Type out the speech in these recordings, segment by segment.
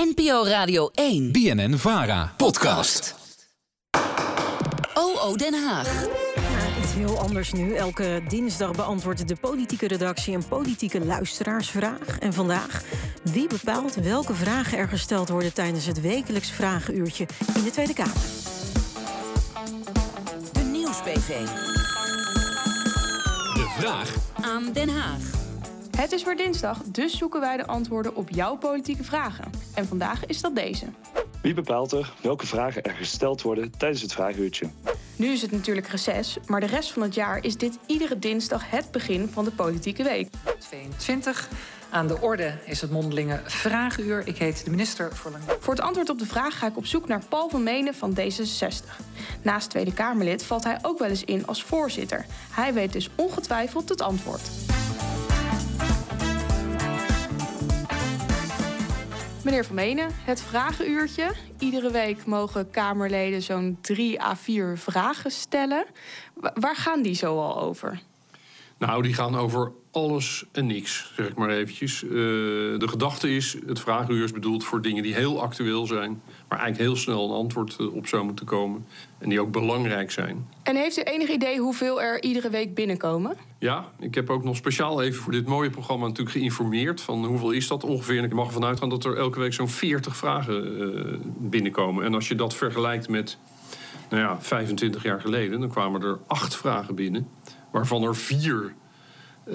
NPO Radio 1. BNN Vara. Podcast. OO Den Haag. Ja, iets heel anders nu. Elke dinsdag beantwoordt de politieke redactie een politieke luisteraarsvraag. En vandaag, wie bepaalt welke vragen er gesteld worden tijdens het wekelijks vragenuurtje in de Tweede Kamer? De Nieuws-PV. De vraag Aan Den Haag. Het is weer dinsdag, dus zoeken wij de antwoorden op jouw politieke vragen. En vandaag is dat deze. Wie bepaalt er welke vragen er gesteld worden tijdens het vraaguurtje? Nu is het natuurlijk reces, maar de rest van het jaar is dit iedere dinsdag het begin van de politieke week. 22. Aan de orde is het mondelinge vragenuur. Ik heet de minister voor Lang. Voor het antwoord op de vraag ga ik op zoek naar Paul van Menen van D66. Naast Tweede Kamerlid valt hij ook wel eens in als voorzitter. Hij weet dus ongetwijfeld het antwoord. Meneer Van Menen, het vragenuurtje. Iedere week mogen Kamerleden zo'n 3 à 4 vragen stellen. Wa- Waar gaan die zo al over? Nou, die gaan over alles en niks, zeg ik maar eventjes. Eh, de gedachte is, het vragenuur is bedoeld voor dingen die heel actueel zijn... waar eigenlijk heel snel een antwoord eh, op zou moeten komen... en die ook belangrijk zijn. En heeft u enig idee hoeveel er iedere week binnenkomen? Ja, ik heb ook nog speciaal even voor dit mooie programma natuurlijk geïnformeerd... van hoeveel is dat ongeveer. En ik mag ervan uitgaan dat er elke week zo'n 40 vragen eh, binnenkomen. En als je dat vergelijkt met nou ja, 25 jaar geleden... dan kwamen er acht vragen binnen, waarvan er vier eh,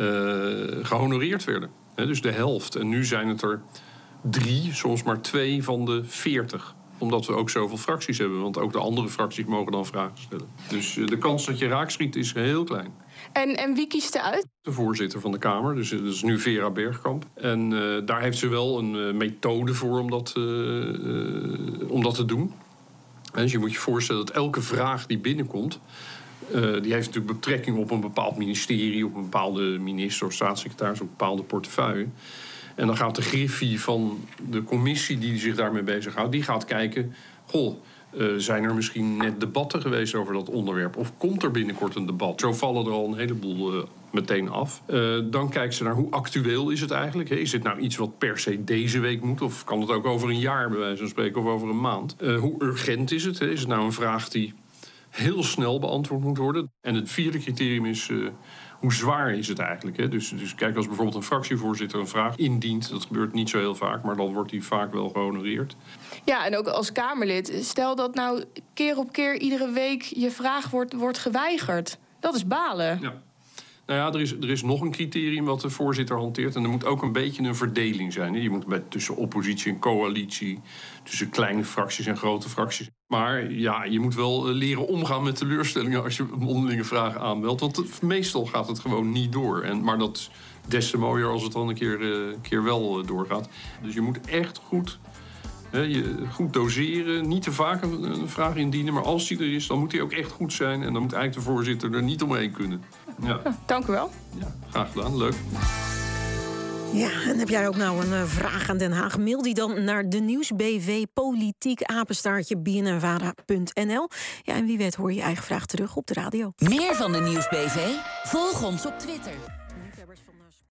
gehonoreerd werden. Dus de helft. En nu zijn het er drie, soms maar twee van de 40 omdat we ook zoveel fracties hebben. Want ook de andere fracties mogen dan vragen stellen. Dus eh, de kans dat je raakschiet is heel klein En, en wie kiest er uit? de voorzitter van de Kamer. Dus dat is nu Vera Bergkamp. En eh, daar heeft ze wel een eh, methode voor om dat, eh, eh, om dat te doen. Dus je moet je voorstellen dat elke vraag die binnenkomt... eh, die heeft natuurlijk betrekking op een bepaald ministerie... op een bepaalde minister of staatssecretaris... op een bepaalde portefeuille. En dan gaat de griffie van de commissie die zich daarmee bezighoudt... die gaat kijken... Goh, eh, zijn er misschien net debatten geweest over dat onderwerp? Of komt er binnenkort een debat? Zo vallen er al een heleboel eh, meteen af. Eh, dan kijkt ze naar hoe actueel is het eigenlijk. Is het nou iets wat per se deze week moet? Of kan het ook over een jaar bij wijze van spreken of over een maand? Hoe urgent is het? Is het nou een vraag die heel snel beantwoord moet worden? En het vierde criterium is... hoe zwaar is het eigenlijk? Hè? Dus, dus kijk, als bijvoorbeeld een fractievoorzitter een vraag indient... dat gebeurt niet zo heel vaak, maar dan wordt die vaak wel gehonoreerd. Ja, en ook als Kamerlid. Stel dat nou keer op keer iedere week je vraag wordt, wordt geweigerd. Dat is balen. Ja. Nou ja, er is, er is nog een criterium wat de voorzitter hanteert. En er moet ook een beetje een verdeling zijn. Je moet met, tussen oppositie en coalitie, tussen kleine fracties en grote fracties. Maar ja, je moet wel eh, leren omgaan met teleurstellingen als je mondelinge vragen aanmeldt. Want meestal gaat het gewoon niet door. En, maar dat is des te mooier als het dan een keer, een keer wel eh, doorgaat. Dus je moet echt goed je goed doseren, niet te vaak een, een vraag indienen. Maar als die er is, dan moet die ook echt goed zijn. En dan moet eigenlijk de voorzitter er niet omheen kunnen. Ja, Dank u wel. ja graag gedaan. Leuk. Ja, en heb jij ook nou een eh, vraag aan Den Haag? Mail die dan naar de nieuwsbv politiek apenstaartje bnnvara.nl. Ja, en wie weet hoor je je eigen vraag terug op de radio. Meer van de Nieuws-PV? Volg ons op Twitter.